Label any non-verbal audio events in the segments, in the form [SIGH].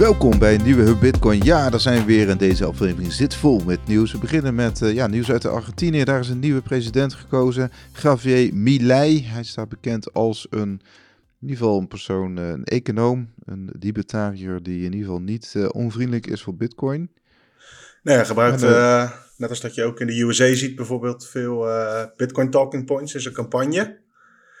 Welkom bij een nieuwe Hub Bitcoin. Ja, daar zijn we weer en deze aflevering zit vol met nieuws. We beginnen met uh, ja, nieuws uit de Argentinië. Daar is een nieuwe president gekozen, Javier Milei. Hij staat bekend als een, in ieder geval een persoon, uh, een econoom, een libertariër die in ieder geval niet uh, onvriendelijk is voor Bitcoin. Nee, hij gebruikt, en, net als dat je ook in de USA ziet bijvoorbeeld, veel Bitcoin talking points in zijn campagne.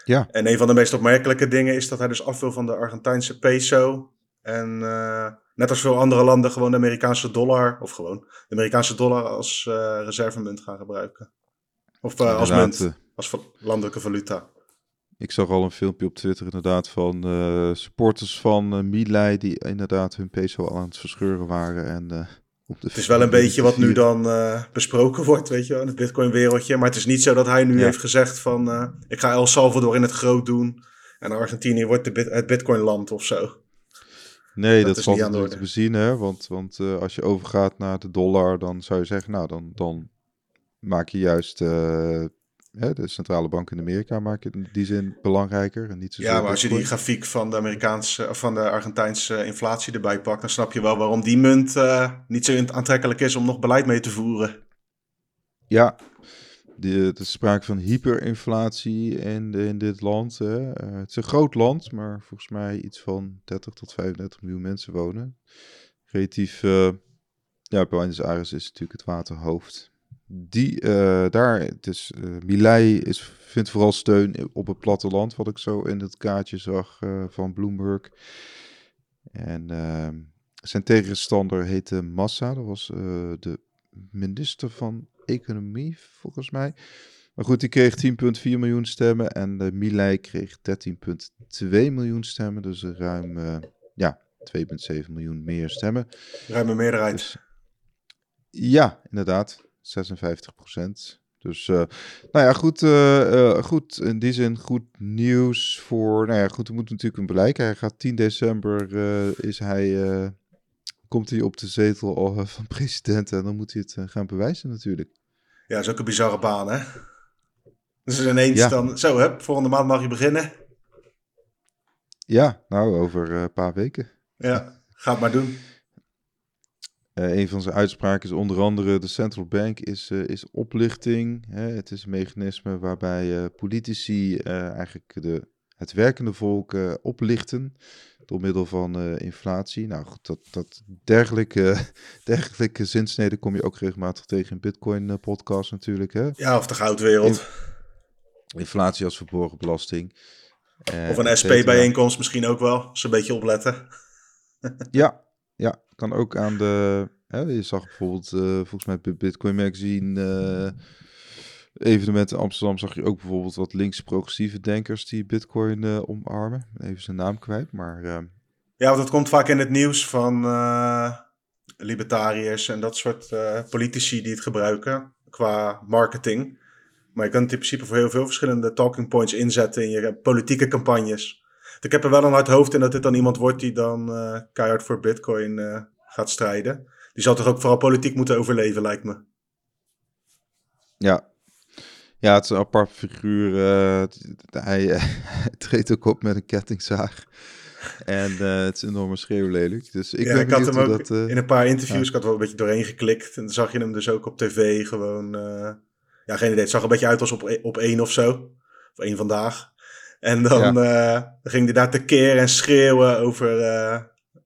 Ja. En een van de meest opmerkelijke dingen is dat hij dus af wil van de Argentijnse peso en uh, net als veel andere landen gewoon de Amerikaanse dollar, of gewoon de Amerikaanse dollar als uh, reservemunt gaan gebruiken. Of uh, als munt, als landelijke valuta. Ik zag al een filmpje op Twitter inderdaad van supporters van Milei die inderdaad hun peso aan het verscheuren waren. En, op de het is wel een beetje wat nu dan besproken wordt, weet je wel, in het bitcoin wereldje. Maar het is niet zo dat hij nu heeft gezegd van ik ga El Salvador in het groot doen en Argentinië wordt de bit het bitcoin land of zo. Nee, dat, dat valt natuurlijk te bezien, hè? Want, want uh, als je overgaat naar de dollar, dan zou je zeggen, nou, dan, dan maak je juist uh, hè, de centrale bank in Amerika maak je in die zin belangrijker en niet zo. Ja, maar als je die grafiek van de Amerikaanse of van de Argentijnse inflatie erbij pakt, dan snap je wel waarom die munt uh, niet zo aantrekkelijk is om nog beleid mee te voeren. Ja, er is sprake van hyperinflatie in, in dit land. Hè. Uh, het is een groot land, maar volgens mij iets van 30 tot 35 miljoen mensen wonen. Relatief, uh, ja, Buenos Aires is natuurlijk het waterhoofd. Die, uh, daar, het is, is, vindt vooral steun op het platteland, wat ik zo in het kaartje zag van Bloomberg. En zijn tegenstander heette Massa, dat was de minister van economie, volgens mij. Maar goed, die kreeg 10,4 miljoen stemmen en de Milei kreeg 13,2 miljoen stemmen. Dus ruim uh, ja, 2,7 miljoen meer stemmen. Ruime meerderheid. Dus, ja, inderdaad. 56 procent. Dus, uh, nou ja, goed, uh, goed. In die zin goed nieuws voor. Nou ja, goed, we moeten natuurlijk een bereiken. Hij gaat 10 december. is hij komt hij op de zetel van president en dan moet hij het gaan bewijzen natuurlijk. Ja, dat is ook een bizarre baan, hè? Dus ineens dan, zo hè, volgende maand mag je beginnen. Ja, nou, over uh, een paar weken. Ja, ga het maar doen. Uh, een van zijn uitspraken is onder andere: de central bank is, uh, is oplichting. Hè? Het is een mechanisme waarbij politici eigenlijk de, het werkende volk oplichten door middel van uh, inflatie. Nou goed, dat, dat dergelijke, [LAUGHS] dergelijke zinsneden kom je ook regelmatig tegen in Bitcoin-podcast natuurlijk. Hè? Ja, of de goudwereld. inflatie als verborgen belasting. Uh, of een SP-bijeenkomst misschien ook wel, als een beetje opletten. [LAUGHS] ja, ja, kan ook aan de... Hè, je zag bijvoorbeeld, volgens mij Bitcoin Magazine evenementen in Amsterdam zag je ook bijvoorbeeld wat links progressieve denkers die Bitcoin uh, omarmen. Even zijn naam kwijt, maar. Uh... Ja, want dat komt vaak in het nieuws van uh, libertariërs en dat soort politici die het gebruiken qua marketing. Maar je kan het in principe voor heel veel verschillende talking points inzetten in je politieke campagnes. Ik heb er wel een hard hoofd in dat dit dan iemand wordt die dan keihard voor Bitcoin gaat strijden. Die zal toch ook vooral politiek moeten overleven, lijkt me. Ja, ja, het is een apart figuur. Uh, hij, [LAUGHS] hij, treedt ook op met een kettingzaag. En uh, het is enorm schreeuwlelijk. Dus ik, ja, ik had hem ook dat, uh, in een paar interviews, ja. ik had wel een beetje doorheen geklikt. En dan zag je hem dus ook op tv gewoon... ja, geen idee. Het zag een beetje uit als op, op één of zo. Of één vandaag. En dan ja. ging hij daar tekeer en schreeuwen over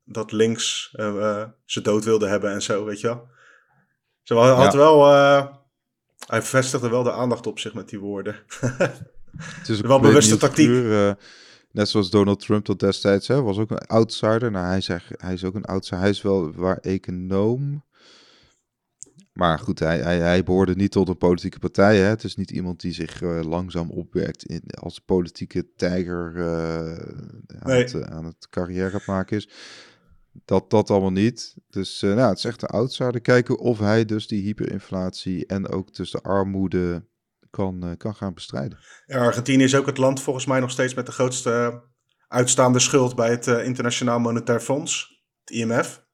dat links ze dood wilde hebben en zo, weet je wel. Ze had wel hij vestigde wel de aandacht op zich met die woorden. [LAUGHS] Het is wel bewuste tactiek. uh, net zoals Donald Trump tot destijds hè, was ook een outsider. Nou, hij, zegt, hij is ook een outsider. Hij is wel waar econoom. Maar goed, hij, hij, hij behoorde niet tot een politieke partij. Hè. Het is niet iemand die zich uh, langzaam opwerkt in, als politieke tijger uh, aan, nee. het, aan het carrière maken is. Dat, dat allemaal niet. Dus uh, nou, het is echt een outsider. Kijken of hij dus die hyperinflatie en ook dus de armoede kan, uh, kan gaan bestrijden. Ja, Argentinië is ook het land volgens mij nog steeds met de grootste uitstaande schuld bij het Internationaal Monetair Fonds, het IMF.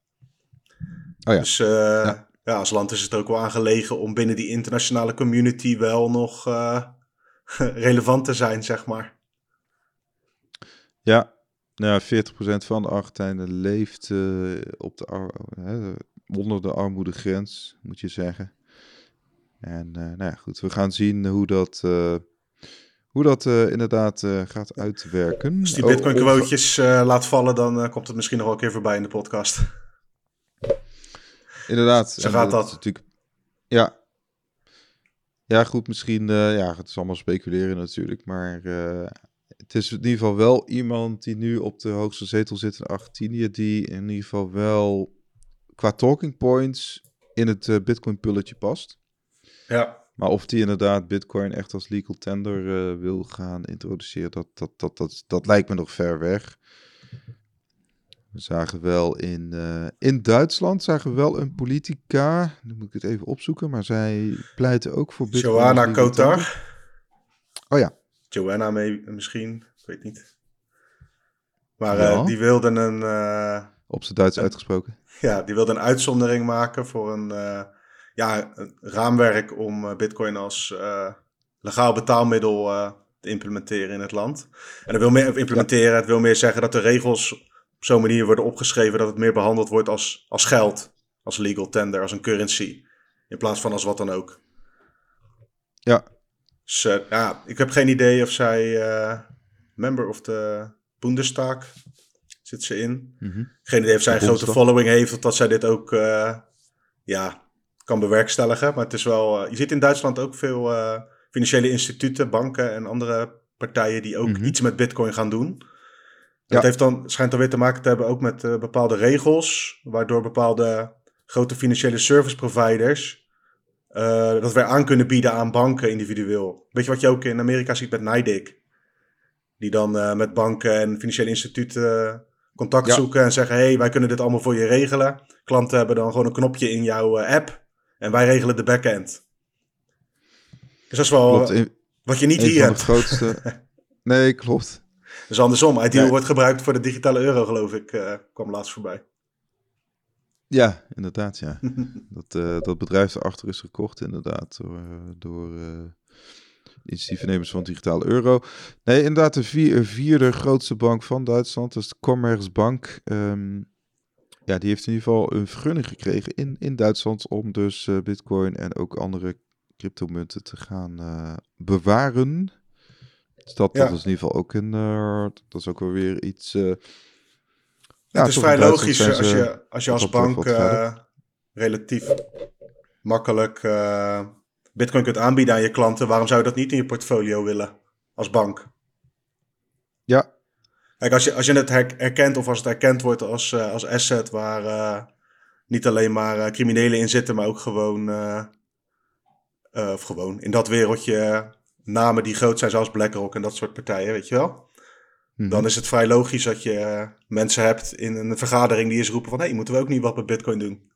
Oh ja. Dus ja. ja. als land is het ook wel aangelegen om binnen die internationale community wel nog [LAUGHS] relevant te zijn, zeg maar. Ja, Nou, 40% van de Argentijnen leeft uh, op de uh, onder de armoedegrens, moet je zeggen. En uh, nou ja, goed, we gaan zien hoe dat, hoe dat inderdaad gaat uitwerken. Als die bitcoin-quotejes laat vallen, dan komt het misschien nog wel een keer voorbij in de podcast. Inderdaad. Zo gaat dat. Natuurlijk, ja. Ja, goed, misschien, ja, het is allemaal speculeren natuurlijk, maar het is in ieder geval wel iemand die nu op de hoogste zetel zit in Argentinië, die in ieder geval wel qua talking points in het uh, Bitcoin-pulletje past. Ja. Maar of die inderdaad Bitcoin echt als legal tender uh, wil gaan introduceren, dat, dat, dat, dat, dat lijkt me nog ver weg. We zagen wel in, uh, in Duitsland zagen we wel een politica, nu moet ik het even opzoeken, maar zij pleiten ook voor Bitcoin. Johanna Kotar. Oh ja, Joanna mee, misschien. Ik weet niet. Maar uh, die wilden een... Uh, Op zijn Duits uitgesproken. Ja, die wilden een uitzondering maken voor een, uh, ja, een raamwerk om bitcoin als legaal betaalmiddel te implementeren in het land. En dat wil meer implementeren, het wil meer zeggen dat de regels op zo'n manier worden opgeschreven dat het meer behandeld wordt als, als geld, als legal tender, als een currency, in plaats van als wat dan ook. Ja, ja, ik heb geen idee of zij uh, member of de Bundestag zit ze in. Mm -hmm. Geen idee of zij een grote following heeft of dat zij dit ook uh, ja, kan bewerkstelligen. Maar het is wel, je ziet in Duitsland ook veel financiële instituten, banken en andere partijen die ook mm -hmm. iets met bitcoin gaan doen. Ja. Dat heeft dan, schijnt dan weer te maken te hebben ook met bepaalde regels, waardoor bepaalde grote financiële service providers uh, dat wij aan kunnen bieden aan banken individueel. Weet je wat je ook in Amerika ziet met NIDIC? Die dan uh, met banken en financiële instituten contact zoeken en zeggen: hey, wij kunnen dit allemaal voor je regelen. Klanten hebben dan gewoon een knopje in jouw uh, app en wij regelen de backend. Dus dat is wel klopt, wat je niet hier hebt. Grootste... [LAUGHS] nee, klopt. Dus andersom, Ideal wordt gebruikt voor de digitale euro, geloof ik, kwam laatst voorbij. Ja, inderdaad, ja. [LAUGHS] dat, uh, dat bedrijf erachter is gekocht, inderdaad, door, uh, door uh, initiatiefnemers van Digitale Euro. Nee, inderdaad, de vier, vierde grootste bank van Duitsland, dat is de Commerzbank. Um, ja, die heeft in ieder geval een vergunning gekregen in, in Duitsland om dus bitcoin en ook andere cryptomunten te gaan bewaren. Dus dat, ja. dat is in ieder geval ook een, dat is ook wel weer iets ja, het is vrij logisch als je als, je als bank uh, relatief makkelijk uh, Bitcoin kunt aanbieden aan je klanten. Waarom zou je dat niet in je portfolio willen als bank? Ja. Kijk, als je, als je het herkent of als het erkend wordt als, uh, als asset waar niet alleen maar criminelen in zitten, maar ook gewoon, of gewoon in dat wereldje namen die groot zijn, zoals BlackRock en dat soort partijen, weet je wel? Dan mhm. is het vrij logisch dat je uh, mensen hebt in een vergadering die eens roepen van... hé, hey, moeten we ook niet wat met bitcoin doen?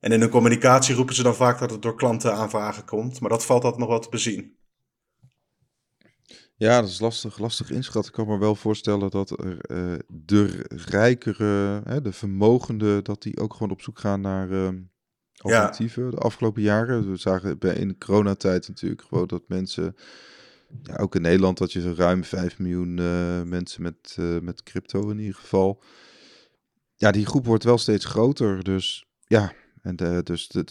En in hun communicatie roepen ze dan vaak dat het door klanten aanvragen komt. Maar dat valt altijd nog wel te bezien. Ja, dat is lastig, lastig inschatten. Ik kan me wel voorstellen dat er, uh, de rijkere, hè, de vermogenden, dat die ook gewoon op zoek gaan naar uh, alternatieven. De afgelopen jaren, we zagen in de coronatijd natuurlijk gewoon dat mensen ja, ook in Nederland had je ruim 5 miljoen uh, mensen met, uh, met crypto in ieder geval. Ja, die groep wordt wel steeds groter. Dus ja, en de, dus het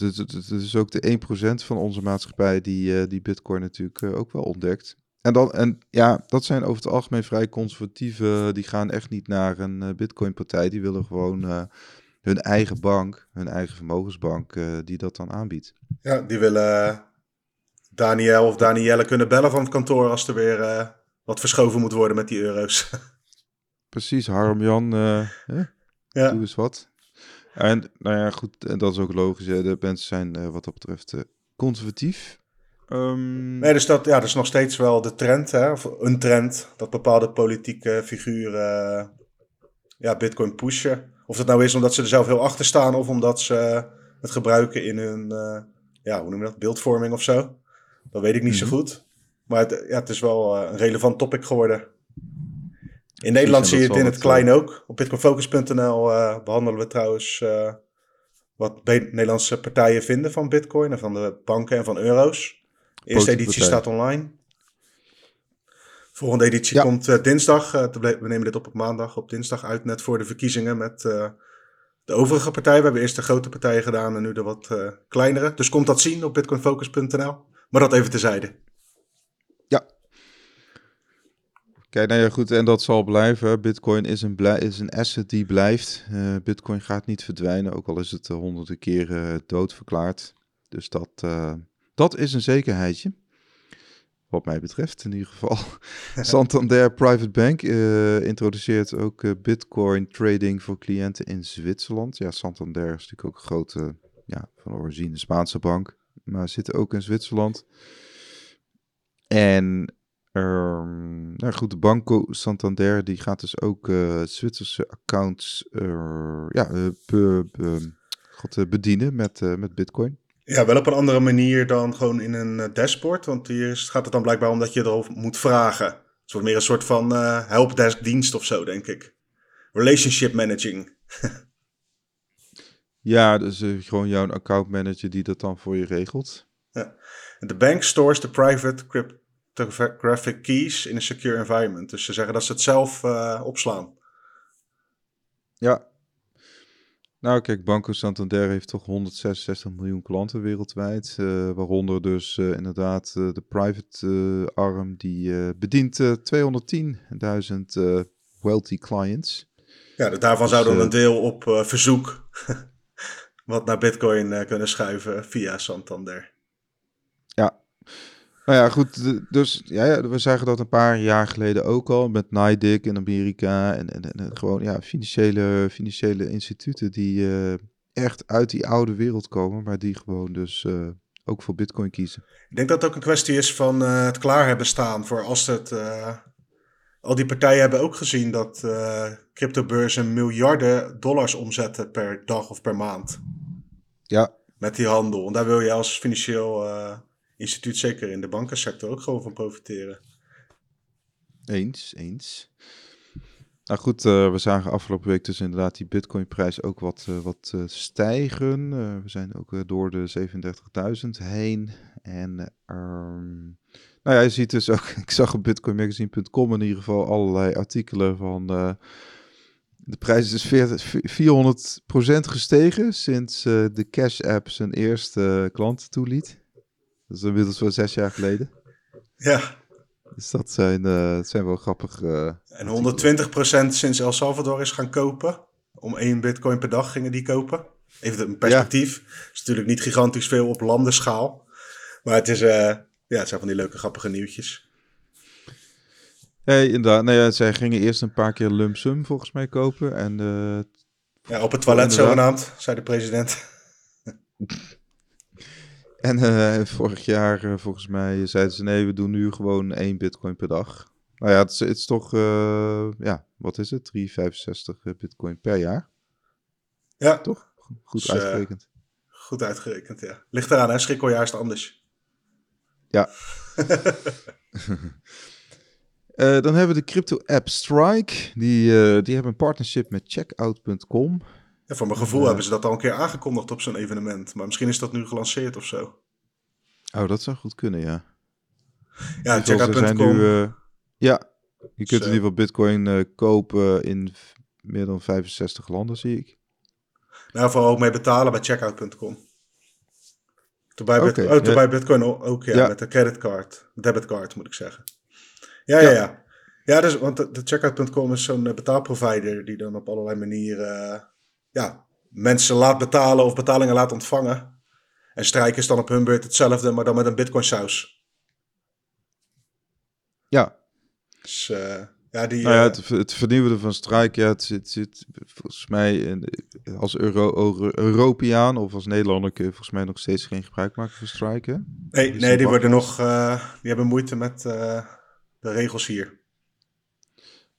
is ook de 1% van onze maatschappij die, die Bitcoin natuurlijk ook wel ontdekt. En, dan, en ja, dat zijn over het algemeen vrij conservatieve. Die gaan echt niet naar een Bitcoin-partij. Die willen gewoon hun eigen bank, hun eigen vermogensbank, die dat dan aanbiedt. Ja, die willen Daniel of Danielle kunnen bellen van het kantoor als er weer uh, wat verschoven moet worden met die euro's. [LAUGHS] Precies, Harm Jan, uh, ja. doe eens wat. En nou ja, goed, en dat is ook logisch. Hè. De mensen zijn uh, wat dat betreft conservatief. Um... Nee, dus dat, ja, dat is nog steeds wel de trend, hè, of een trend, dat bepaalde politieke figuren ja, Bitcoin pushen. Of dat nou is omdat ze er zelf heel achter staan of omdat ze het gebruiken in hun, ja, hoe noem je dat, beeldvorming of zo. Dat weet ik niet zo mhm. goed. Maar het, ja, het is wel eh, een relevant topic geworden. In Nederland zie je het in het klein eh, ook. Op bitcoinfocus.nl uh, behandelen we trouwens uh, wat Nederlandse partijen vinden van bitcoin en van de banken en van euro's. De eerste editie staat online. Volgende editie komt dinsdag. we nemen dit op op maandag. Op dinsdag uit net voor de verkiezingen met de overige partijen. We hebben eerst de grote partijen gedaan en nu de wat kleinere. Dus komt dat zien op bitcoinfocus.nl. Maar dat even tezijde. Kijk, nou ja, goed, en dat zal blijven. Bitcoin is een, is een asset die blijft. Uh, Bitcoin gaat niet verdwijnen, ook al is het uh, honderden keren uh, dood verklaard. Dus dat, dat is een zekerheidje. Wat mij betreft in ieder geval. [LAUGHS] Santander Private Bank introduceert ook Bitcoin trading voor cliënten in Zwitserland. Ja, Santander is natuurlijk ook een grote, ja, van origine Spaanse bank, maar zit ook in Zwitserland. En Um, nou goed, de Banco Santander die gaat dus ook uh, Zwitserse accounts uh, ja, uh, be, bedienen met, met Bitcoin. Ja, wel op een andere manier dan gewoon in een dashboard. Want hier gaat het dan blijkbaar om dat je erover moet vragen. Het wordt meer een soort van helpdesk dienst of zo, denk ik. Relationship managing. [LAUGHS] ja, dus gewoon jouw account manager die dat dan voor je regelt. Ja. De bank stores the private crypto graphic keys in een secure environment. Dus ze zeggen dat ze het zelf uh, opslaan. Ja. Nou, kijk, Banco Santander heeft toch 166 miljoen klanten wereldwijd. Uh, waaronder dus inderdaad de private arm die bedient 210.000 wealthy clients. Ja, dus daarvan dus, zou dan een deel op verzoek [LAUGHS] wat naar Bitcoin kunnen schuiven via Santander. Ja, nou ja, goed. Dus ja, we zagen dat een paar jaar geleden ook al met NIDIC in Amerika. En, en, en gewoon ja, financiële, financiële instituten die uh, echt uit die oude wereld komen, maar die gewoon dus uh, ook voor Bitcoin kiezen. Ik denk dat het ook een kwestie is van uh, het klaar hebben staan voor als het. Al die partijen hebben ook gezien dat cryptobeurzen miljarden dollars omzetten per dag of per maand. Ja. Met die handel. En daar wil je als financieel instituut zeker in de bankensector ook gewoon van profiteren. Eens, eens. Nou goed, uh, we zagen afgelopen week dus inderdaad die Bitcoin-prijs ook wat, uh, wat uh, stijgen. we zijn ook door de 37.000 heen. En um, nou ja, je ziet dus ook, [LAUGHS] ik zag op bitcoinmagazine.com in ieder geval allerlei artikelen van... de prijs is 400% gestegen sinds de Cash App zijn eerste klanten toeliet. Dat is inmiddels wel zes jaar geleden. [LAUGHS] Ja. Dus dat zijn, uh, dat zijn wel grappig. Uh, en 120% sinds El Salvador is gaan kopen. Om één bitcoin per dag gingen die kopen. Even een perspectief. Ja. is natuurlijk niet gigantisch veel op landenschaal. Maar het, is, ja, het zijn van die leuke grappige nieuwtjes. Hey, inderdaad. Ja, zij gingen eerst een paar keer lump sum volgens mij kopen. En, ja, op het toilet zogenaamd, zei de president. [LAUGHS] En uh, vorig jaar, uh, volgens mij, zeiden ze nee, we doen nu gewoon één bitcoin per dag. Nou ja, het is, het is toch, ja, wat is het? 3,65 bitcoin per jaar. Ja. Toch? Goed dus, uitgerekend. goed uitgerekend, ja. Ligt eraan, hè? Schrikkeljaar is het anders. Ja. [LAUGHS] dan hebben we de crypto-app Strike. Die, die hebben een partnership met checkout.com. Ja, voor mijn gevoel hebben ze dat al een keer aangekondigd op zo'n evenement. Maar misschien is dat nu gelanceerd of zo. Oh, dat zou goed kunnen, ja. Ja, checkout.com. Ja, je kunt in ieder geval bitcoin kopen in meer dan 65 landen, zie ik. Nou, vooral ook mee betalen bij checkout.com. Bij, okay, oh, bij Bitcoin ook, ja, ja, met de creditcard, debitcard moet ik zeggen. Ja, ja, ja. Ja, dus, want de, de checkout.com is zo'n uh, betaalprovider die dan op allerlei manieren ja, mensen laat betalen of betalingen laat ontvangen. En Strijk is dan op hun beurt hetzelfde, maar dan met een bitcoin saus. Ja. Dus, uh, ja, die, nou ja, het, het vernieuwen van Strijk, ja, het zit, zit volgens mij in, als Euro, Euro, Europeaan of als Nederlander kun je volgens mij nog steeds geen gebruik maken van Strike. Nee, nee die worden nog, uh, die hebben moeite met uh, de regels hier.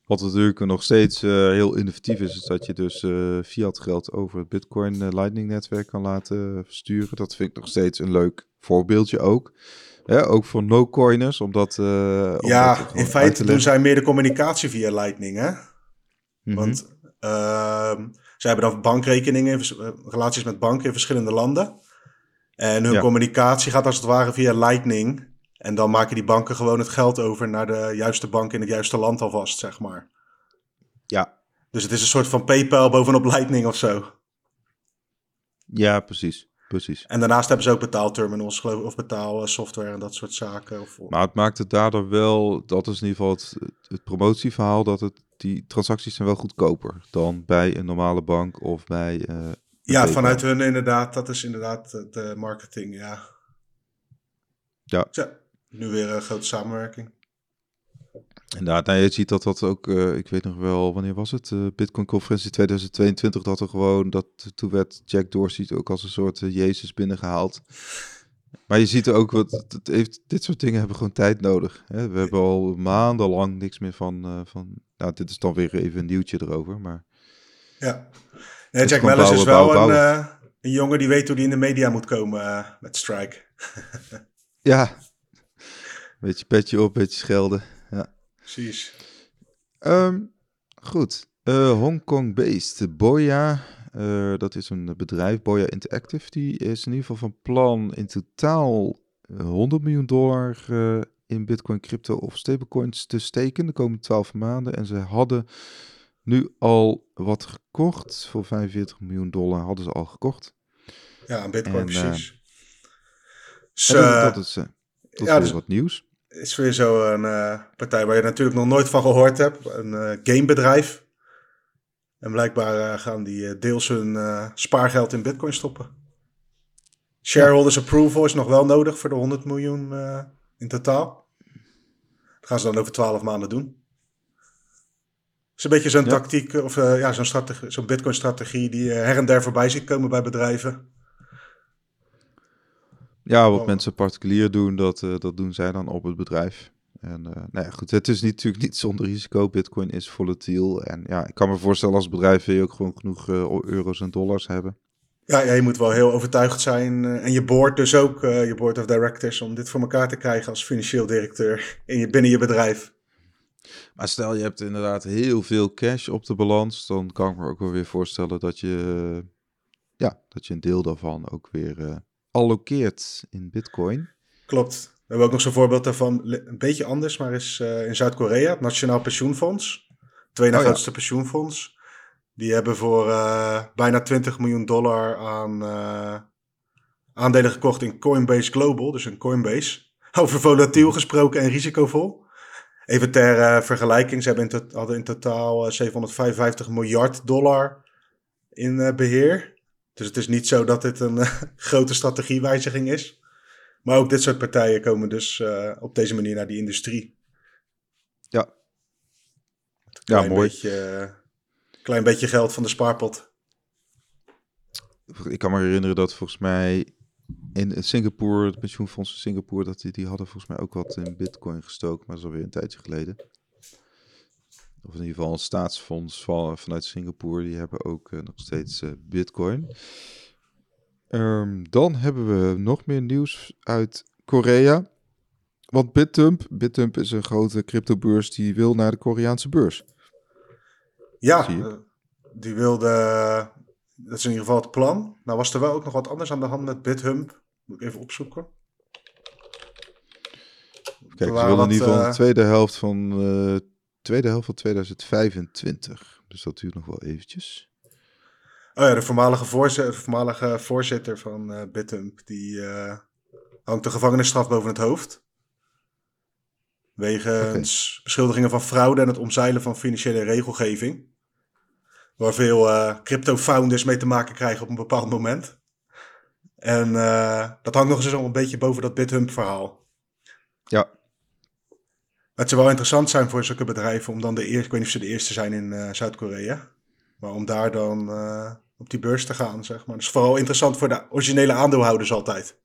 Wat natuurlijk nog steeds uh, heel innovatief is, is dat je dus fiat geld over het Bitcoin Lightning netwerk kan laten versturen. Dat vind ik nog steeds een leuk voorbeeldje ook. Ook voor no-coiners, omdat... ja, in feite doen zij meer de communicatie via Lightning, hè? Mm Want ehm, zij hebben dan bankrekeningen, relaties met banken in verschillende landen. En hun communicatie gaat als het ware via Lightning En dan maken die banken gewoon het geld over naar de juiste bank in het juiste land alvast, zeg maar. Ja. Dus het is een soort van PayPal bovenop Lightning of zo. Ja, precies. Precies. En daarnaast hebben ze ook betaalterminals, geloof ik, of betaalsoftware en dat soort zaken. Of... Maar het maakt het daardoor wel, dat is in ieder geval het, het promotieverhaal, dat het, die transacties zijn wel goedkoper dan bij een normale bank of bij... Uh, ja, vanuit hun inderdaad, dat is inderdaad de marketing, ja. Ja. Zo, nu weer een grote samenwerking. Inderdaad, nou, je ziet dat dat ook, uh, ik weet nog wel, wanneer was het? Uh, Bitcoin-conferentie 2022, dat er gewoon, dat toen werd Jack Dorsey ook als een soort uh, Jezus binnengehaald. Maar je ziet ook, wat, het heeft, dit soort dingen hebben gewoon tijd nodig. Hè? We hebben al maandenlang niks meer van, van, nou dit is dan weer even een nieuwtje erover, maar... Ja, nee, Jack Mellis is wel bouwen, een, een jongen die weet hoe die in de media moet komen met Strike. [LAUGHS] ja, beetje petje op, beetje schelden. Precies. Um, goed. Uh, Hongkong-based Boya, uh, dat is een bedrijf, Boya Interactive, die is in ieder geval van plan in totaal 100 miljoen dollar uh, in Bitcoin, crypto of stablecoins te steken de komende 12 maanden. En ze hadden nu al wat gekocht. Voor 45 miljoen dollar hadden ze al gekocht. Ja, Bitcoin en, precies. Dus, dat is, dat ja, is dus, wat nieuws is weer zo'n uh, partij waar je natuurlijk nog nooit van gehoord hebt. Een uh, gamebedrijf. En blijkbaar uh, gaan die deels hun spaargeld in bitcoin stoppen. Shareholders approval is nog wel nodig voor de 100 miljoen in totaal. Dat gaan ze dan over 12 maanden doen. Het is een beetje zo'n ja. tactiek, of ja, zo'n zo'n bitcoin-strategie die her en der voorbij ziet komen bij bedrijven. Ja, wat oh. mensen particulier doen, dat, uh, dat doen zij dan op het bedrijf. En uh, nou ja, goed, het is niet, natuurlijk niet zonder risico. Bitcoin is volatiel. En ja, ik kan me voorstellen als bedrijf wil je ook gewoon genoeg uh, euro's en dollars hebben. Ja, ja, je moet wel heel overtuigd zijn. en je board dus ook, je board of directors, om dit voor elkaar te krijgen als financieel directeur in je, binnen je bedrijf. Maar stel je hebt inderdaad heel veel cash op de balans, dan kan ik me ook wel weer voorstellen dat je, ja, dat je een deel daarvan ook weer allokeert in Bitcoin. Klopt. We hebben ook nog zo'n voorbeeld daarvan, een beetje anders, maar is uh, in Zuid-Korea, het Nationaal Pensioenfonds. Tweede oh, grootste ja. pensioenfonds. Die hebben voor uh, bijna 20 miljoen dollar aan uh, aandelen gekocht in Coinbase Global, dus een Coinbase. [LAUGHS] Over volatiel gesproken en risicovol. Even ter vergelijking, ze hebben in hadden in totaal 755 miljard dollar in beheer. Dus het is niet zo dat dit een uh, [LAUGHS] grote strategiewijziging is. Maar ook dit soort partijen komen dus uh, op deze manier naar die industrie. Ja. Ja, mooi. Beetje, uh, klein beetje geld van de spaarpot. Ik kan me herinneren dat volgens mij in Singapore, het pensioenfonds in Singapore, dat die, die hadden volgens mij ook wat in bitcoin gestoken, maar dat is alweer een tijdje geleden. Of in ieder geval een staatsfonds van, vanuit Singapore. Die hebben ook uh, nog steeds uh, bitcoin. Um, dan hebben we nog meer nieuws uit Korea. Want BitTump, BitTump is een grote cryptobeurs die wil naar de Koreaanse beurs. Ja, uh, die wilde, dat is in ieder geval het plan. Nou was er wel ook nog wat anders aan de hand met BitHump. Moet ik even opzoeken. Kijk, ze willen in ieder geval de tweede helft van tweede helft van 2025. Dus dat duurt nog wel eventjes. Oh ja, de voormalige voorzitter, voormalige voorzitter van uh, Bitump, die uh, hangt de gevangenisstraf boven het hoofd. Wegens okay. beschuldigingen van fraude en het omzeilen van financiële regelgeving. Waar veel uh, crypto-founders mee te maken krijgen op een bepaald moment. En dat hangt nog eens een beetje boven dat BitHump verhaal. Ja. Het zou wel interessant zijn voor zulke bedrijven om dan de eerste, ik weet niet of ze de eerste zijn in uh, Zuid-Korea, maar om daar dan uh, op die beurs te gaan, zeg maar. Dat is vooral interessant voor de originele aandeelhouders altijd.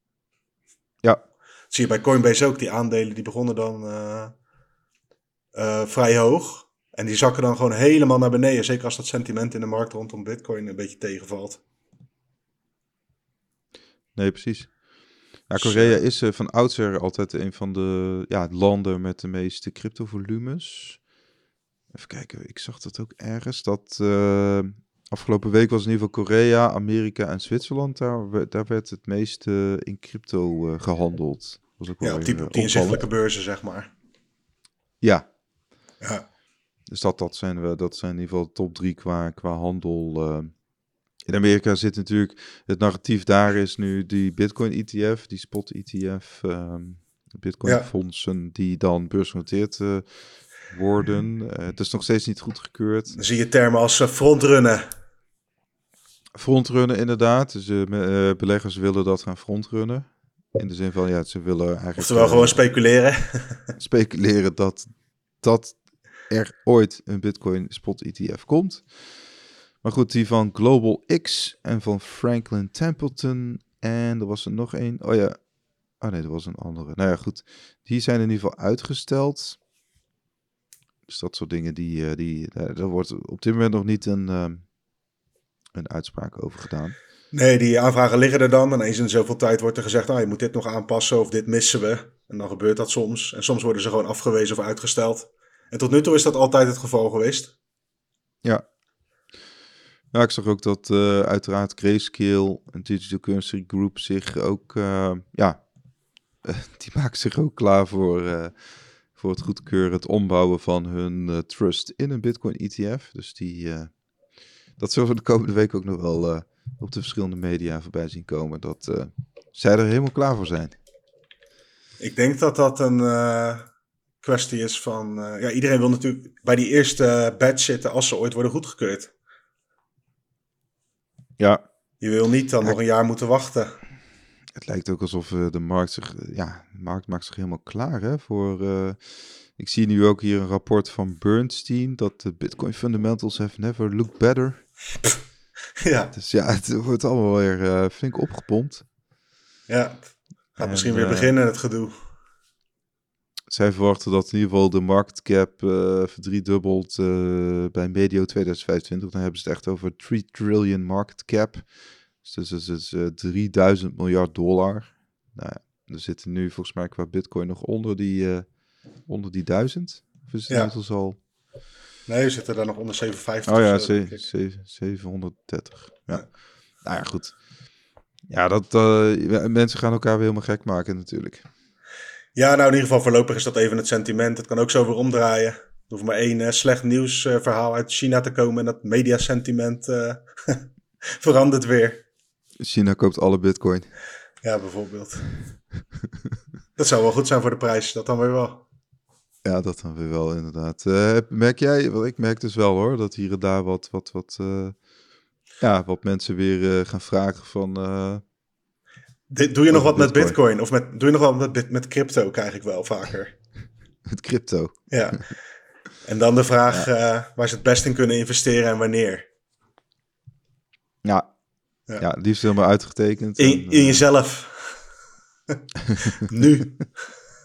Ja. Dat zie je bij Coinbase ook, die aandelen die begonnen dan uh, vrij hoog. En die zakken dan gewoon helemaal naar beneden, zeker als dat sentiment in de markt rondom Bitcoin een beetje tegenvalt. Nee, precies. Ja, Korea is uh, van oudsher altijd een van de ja, landen met de meeste cryptovolumes. Even kijken, ik zag dat ook ergens. Dat uh, afgelopen week was in ieder geval Korea, Amerika en Zwitserland. Daar, daar werd het meeste in crypto uh, gehandeld. Was ook Ja, wel op die, weer, op die eh, inzichtelijke beurzen, zeg maar. Ja, Ja, dus dat, dat, zijn, we, dat zijn in ieder geval de top drie qua, qua handel. In Amerika zit natuurlijk, het narratief daar is nu die Bitcoin ETF, die spot ETF, ehm, Bitcoin Ja. fondsen die dan beursgenoteerd eh, worden. Eh, het is nog steeds niet goedgekeurd. dan zie je termen als eh, frontrunnen. Frontrunnen inderdaad. Dus beleggers willen dat gaan frontrunnen. In de zin van, ja, ze willen eigenlijk... Oftewel eh, gewoon speculeren. [LAUGHS] speculeren dat, dat er ooit een Bitcoin spot ETF komt. Maar goed, die van Global X en van Franklin Templeton. En er was er nog één. Oh ja. Oh nee, er was een andere. Nou ja, goed. Die zijn in ieder geval uitgesteld. Dus dat soort dingen, die, eh, die, daar wordt op dit moment nog niet een, ehm, een uitspraak over gedaan. Nee, die aanvragen liggen er dan. En eens in zoveel tijd wordt er gezegd, nou, je moet dit nog aanpassen of dit missen we. En dan gebeurt dat soms. En soms worden ze gewoon afgewezen of uitgesteld. En tot nu toe is dat altijd het geval geweest. Ja. Ja, ik zag ook dat eh, uiteraard Grayscale en Digital Currency Group zich ook, eh, ja, [LAUGHS] die maken zich ook klaar voor, eh, voor het goedkeuren, het ombouwen van hun eh, trust in een Bitcoin ETF. Dus die, eh, dat zullen we de komende week ook nog wel eh, op de verschillende media voorbij zien komen. Dat eh, zij er helemaal klaar voor zijn. Ik denk dat dat een eh, kwestie is van... eh, ja, iedereen wil natuurlijk bij die eerste batch zitten als ze ooit worden goedgekeurd. Ja, Je wil niet dan Ja. nog een jaar moeten wachten. Het lijkt ook alsof eh, de markt zich, eh, ja, de markt maakt zich helemaal klaar hè, voor. eh, ik zie nu ook hier een rapport van Bernstein dat de Bitcoin fundamentals have never looked better. [LAUGHS] ja, Dus ja, het wordt allemaal weer eh, flink opgepompt. ja. Gaat En, misschien weer beginnen, het gedoe. Zij verwachten dat in ieder geval de market cap eh verdriedubbelt eh, bij medio 2025. Dan hebben ze het echt over 3 trillion market cap. Dus dat is, dat is eh, 3000 miljard dollar. Nou ja, er zitten nu volgens mij qua bitcoin nog onder die, onder die 1000. Of is het Ja. inmiddels al? Nee, we zitten daar nog onder 750. Oh ja, of zo, denk ze- ik. ze- 730. Ja. Ja. Nou ja, goed. Ja, dat, mensen gaan elkaar weer helemaal gek maken natuurlijk. Ja, nou in ieder geval voorlopig is dat even het sentiment. Het kan ook zo weer omdraaien. Er hoeft maar één eh, slecht nieuwsverhaal uit China te komen en dat mediasentiment eh [LAUGHS] verandert weer. China koopt alle bitcoin. Ja, bijvoorbeeld. dat zou wel goed zijn voor de prijs, dat dan weer wel. Ja, dat dan weer wel inderdaad. Eh, merk jij, wel, ik merk dus wel hoor, dat hier en daar wat, wat, wat, ja, wat mensen weer gaan vragen van, Dit, doe je nog wat met Bitcoin. bitcoin? Of met, doe je nog wat met, met crypto, krijg ik wel vaker. [LAUGHS] het crypto. Ja. En dan de vraag eh, waar ze het best in kunnen investeren en wanneer. Ja, Ja. ja. liefst helemaal uitgetekend. en, In, in eh, jezelf. [LAUGHS] nu.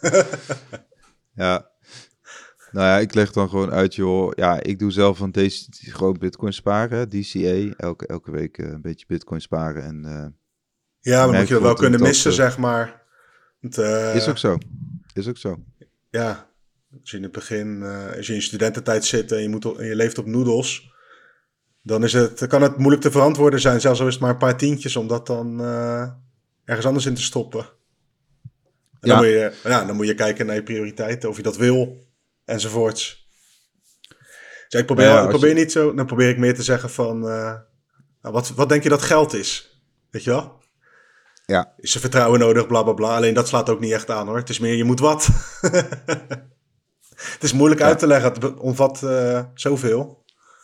[LAUGHS] Ja. Nou ja, ik leg dan gewoon uit, joh. Ja, ik doe zelf van deze gewoon bitcoin sparen, DCA. Elke, elke week eh, een beetje bitcoin sparen. En Ja, dan moet je dat wel kunnen missen, zeg maar. Want, eh, is ook zo. Is ook zo. Ja, als je in het begin, eh, als je in je studententijd zit en je, moet op- en je leeft op noedels, dan is het, kan het moeilijk te verantwoorden zijn, zelfs al is het maar een paar tientjes, om dat dan eh, ergens anders in te stoppen. En Ja. dan, moet je, ja, dan moet je kijken naar je prioriteiten, of je dat wil, enzovoorts. Dus ik probeer, Ja, ik probeer je- niet zo, dan probeer ik meer te zeggen van, nou, wat, wat denk je dat geld is? Weet je wel? Ja. Is er vertrouwen nodig, bla bla bla. Alleen dat slaat ook niet echt aan hoor. Het is meer, je moet wat. [LAUGHS] het is moeilijk Ja. uit te leggen. Het omvat eh, zoveel.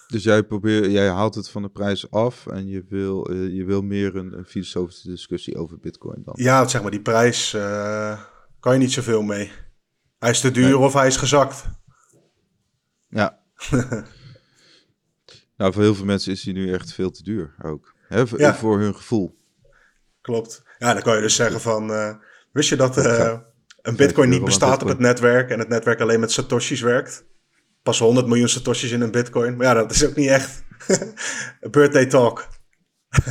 Dus jij, probeert, jij haalt het van de prijs af en je wil, eh, je wil meer een, een filosofische discussie over bitcoin dan. Ja, zeg maar, die prijs eh, kan je niet zoveel mee. Hij is te duur Nee. of hij is gezakt. Ja. [LAUGHS] nou, voor heel veel mensen is die nu echt veel te duur ook. Hè, Ja. voor hun gevoel. Klopt. Ja, dan kan je dus zeggen van... eh, wist je dat eh, een bitcoin niet bestaat op het netwerk... en het netwerk alleen met satoshis werkt? Pas 100 miljoen satoshis in een bitcoin. Maar ja, dat is ook niet echt een [LAUGHS] birthday talk. [LAUGHS]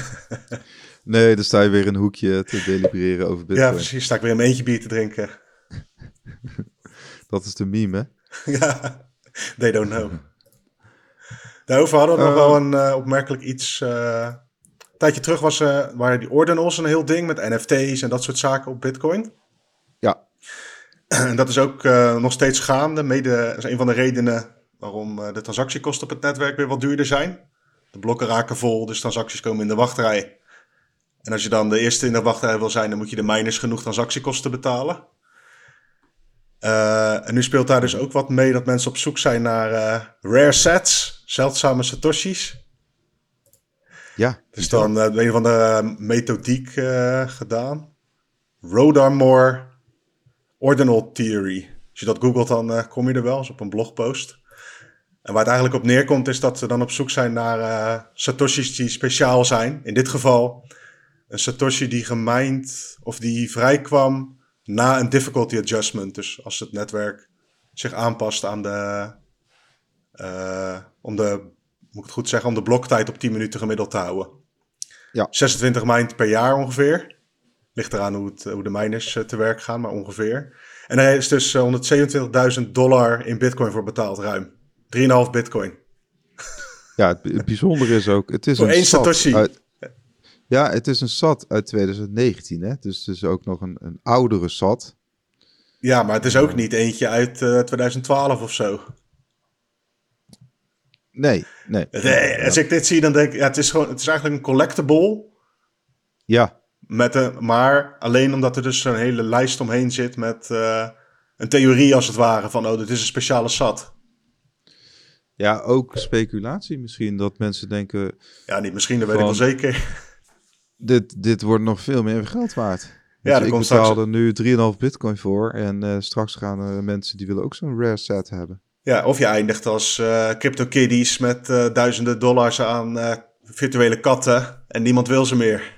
Nee, dan sta je weer in een hoekje te delibereren over bitcoin. Ja, precies. Sta ik weer mijn eentje bier te drinken. [LAUGHS] Dat is de meme, hè? Ja, they don't know. Daarover hadden we nog Eh. wel een opmerkelijk iets. Eh, een tijdje terug was, eh waren die ordinals een heel ding met NFT's en dat soort zaken op Bitcoin. Ja. En [CLEARS THROAT] dat is ook nog steeds gaande. Mede is een van de redenen waarom de transactiekosten op het netwerk weer wat duurder zijn. De blokken raken vol, dus transacties komen in de wachtrij. En als je dan de eerste in de wachtrij wil zijn, dan moet je de miners genoeg transactiekosten betalen. Uh, en nu speelt daar dus ook wat mee dat mensen op zoek zijn naar uh, rare sets, zeldzame satoshis. Ja. Dus dan uh, een van de methodiek gedaan. Rodarmore Ordinal Theory. Als je dat googelt, dan kom je er wel, eens op een blogpost. En waar het eigenlijk op neerkomt, is dat ze dan op zoek zijn naar satoshis die speciaal zijn. In dit geval een satoshi die gemined of die vrijkwam na een difficulty adjustment. Dus als het netwerk zich aanpast aan de, uh, om de, moet ik het goed zeggen, om de bloktijd op 10 minuten gemiddeld te houden. Ja. 26 mind per jaar ongeveer. Ligt eraan hoe, het, hoe de miners uh, te werk gaan, maar ongeveer. En er is dus 127.000 dollar in bitcoin voor betaald, ruim. 3,5 bitcoin. Ja, het, het bijzondere is ook, het is voor een één Satoshi. Uit, ja, het is een SAT uit 2019, hè? dus het is ook nog een, een oudere SAT. Ja, maar het is ook niet eentje uit uh, 2012 of zo. Nee, nee. nee als ik dit zie, dan denk ik, ja, het is, gewoon, het is eigenlijk een collectible. Ja. Met een, maar alleen omdat er dus een hele lijst omheen zit met uh, een theorie als het ware van, oh, dit is een speciale SAT. Ja, ook speculatie misschien, dat mensen denken... Ja, niet misschien, dat weet ik wel zeker dit, dit wordt nog veel meer geld waard. Ja, dus ik komt betaalde nu 3,5 bitcoin voor. En uh, straks gaan er mensen die willen ook zo'n rare set hebben. Ja, of je eindigt als uh, crypto kiddies met uh, duizenden dollars aan virtuele katten. En niemand wil ze meer.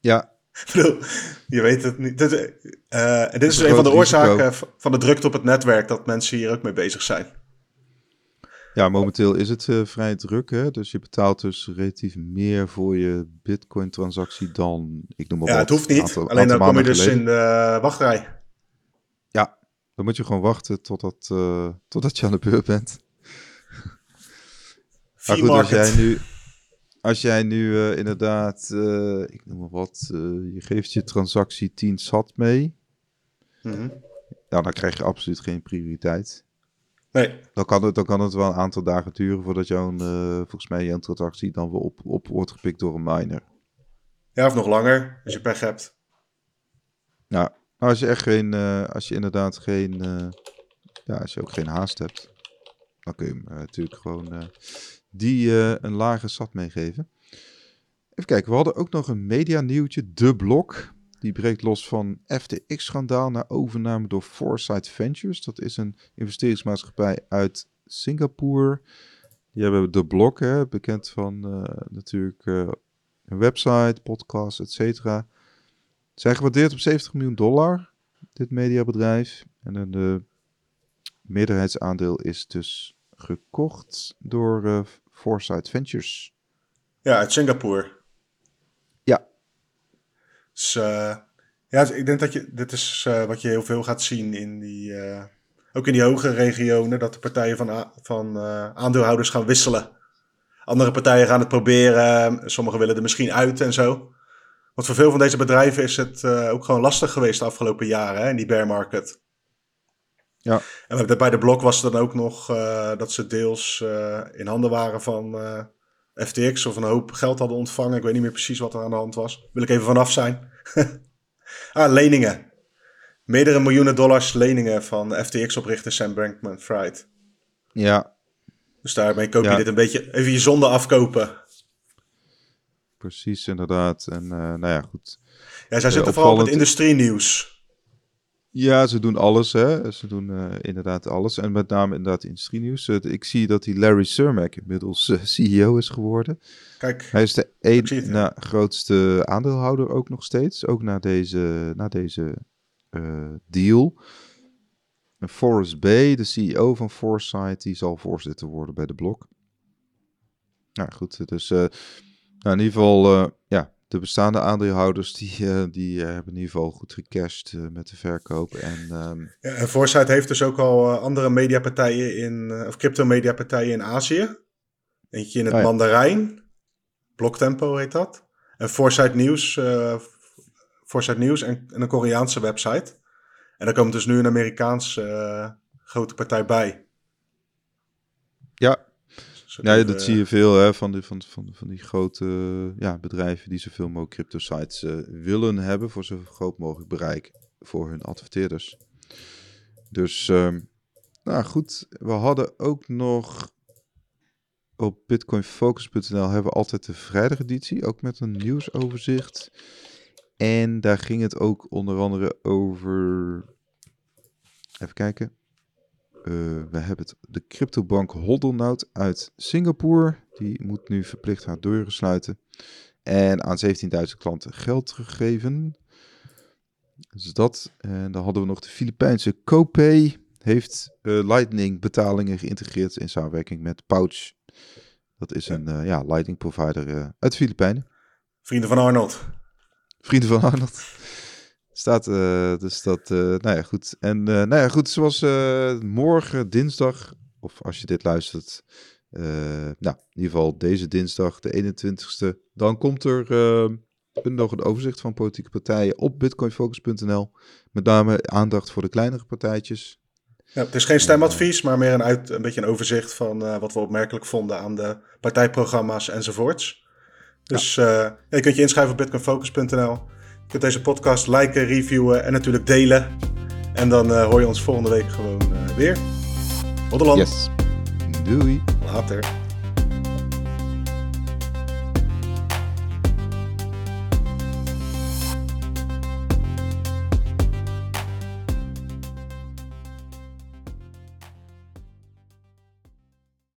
Ja. [LAUGHS] je weet het niet. Dit, dit is, een van de oorzaken van de drukte op het netwerk. Dat mensen hier ook mee bezig zijn. Ja, momenteel is het vrij druk. Hè? Dus je betaalt dus relatief meer voor je Bitcoin-transactie dan, ik noem maar ja, wat. het hoeft niet. Aantal, Alleen dan kom je dus in de wachtrij. Ja, dan moet je gewoon wachten totdat, uh, totdat je aan de beurt bent. maar goed, als jij nu, als jij nu uh, inderdaad, ik noem maar wat, je geeft je transactie 10 sat mee. Mm -hmm. Ja, dan krijg je absoluut geen prioriteit. Nee. Dan kan, het, dan kan het wel een aantal dagen duren voordat jouw, volgens mij, jouw transactie dan weer op, op wordt gepikt door een miner. Ja, of nog langer, als je pech hebt. Nou, als je echt geen, uh, als je inderdaad geen, uh, ja, als je ook geen haast hebt, dan kun je hem natuurlijk gewoon die een lage sat meegeven. Even kijken, we hadden ook nog een media nieuwtje, De Blok. Die breekt los van FTX-schandaal naar overname door Foresight Ventures. Dat is een investeringsmaatschappij uit Singapore. Die hebben de blok, hè, bekend van natuurlijk een website, podcast, et. Zijn gewaardeerd op 70 miljoen dollar, dit mediabedrijf. En de meerderheidsaandeel is dus gekocht door uh, Foresight Ventures. Ja, uit Singapore. Dus uh, ja, ik denk dat je, dit is uh, wat je heel veel gaat zien in die, ook in die hogere regionen, dat de partijen van, van aandeelhouders gaan wisselen. Andere partijen gaan het proberen, sommigen willen er misschien uit en zo. Want voor veel van deze bedrijven is het ook gewoon lastig geweest de afgelopen jaren hè, in die bear market. Ja. En bij de blok was het dan ook nog dat ze deels in handen waren van FTX of een hoop geld hadden ontvangen. Ik weet niet meer precies wat er aan de hand was. Wil ik even vanaf zijn. [LAUGHS] ah, leningen. Meerdere miljoenen dollars leningen van FTX-oprichter Sam Bankman-Fried. Ja. Dus daarmee koop je dit een beetje, even je zonde afkopen. Precies, inderdaad. En uh, nou ja, goed. Ja, zij zitten uh, vooral op het industrie-nieuws. Ja, ze doen alles. Hè. Ze doen uh, inderdaad alles. En met name inderdaad industrie-nieuws. Uh, ik zie dat die Larry Surmack inmiddels [LAUGHS] uh, CEO is geworden. Kijk, Hij is de één na grootste aandeelhouder ook nog steeds. Ook na deze, na deze deal. En Forrest Bay, de CEO van Foresight, die zal voorzitter worden bij de blok. Nou goed, dus nou, in ieder geval, ja, de bestaande aandeelhouders die, uh, die uh, hebben in ieder geval goed gecashed met de verkoop. En, um... ja, en Foresight heeft dus ook al andere mediapartijen in, of crypto mediapartijen in Azië. Eentje in het oh, ja. Mandarijn, Bloktempo heet dat. En Foresight News, Foresight News en, en, een Koreaanse website. En dan komt dus nu een Amerikaanse grote partij bij. Ja, ja, dat zie je veel hè, van, die, van, van, van die grote ja, bedrijven die zoveel mogelijk crypto sites willen hebben voor zo groot mogelijk bereik voor hun adverteerders. Dus, uh, nou goed, we hadden ook nog op bitcoinfocus.nl hebben we altijd de vrijdageditie, ook met een nieuwsoverzicht. En daar ging het ook onder andere over. Even kijken. Uh, we hebben het, de cryptobank Hodlnout uit Singapore. Die moet nu verplicht haar deuren sluiten. En aan 17.000 klanten geld teruggeven. Dus dat. En dan hadden we nog de Filipijnse Copay. Heeft uh, Lightning betalingen geïntegreerd in samenwerking met Pouch. Dat is een uh, ja, Lightning provider uh, uit de Filipijnen. Vrienden van Arnold. Vrienden van Arnold. Staat dus dat, nou ja, goed. En nou ja, goed, zoals morgen, dinsdag, of als je dit luistert, nou, in ieder geval deze dinsdag, de 21ste, dan komt er nog een overzicht van politieke partijen op bitcoinfocus.nl. Met name aandacht voor de kleinere partijtjes. Ja, het is geen stemadvies, maar meer een, uit, een beetje een overzicht van uh, wat we opmerkelijk vonden aan de partijprogramma's enzovoorts. Dus ja. Uh, je kunt je inschrijven op bitcoinfocus.nl. Je kunt deze podcast liken, reviewen en natuurlijk delen. En dan uh, hoor je ons volgende week gewoon weer. Tot de land. Yes. Doei. Later.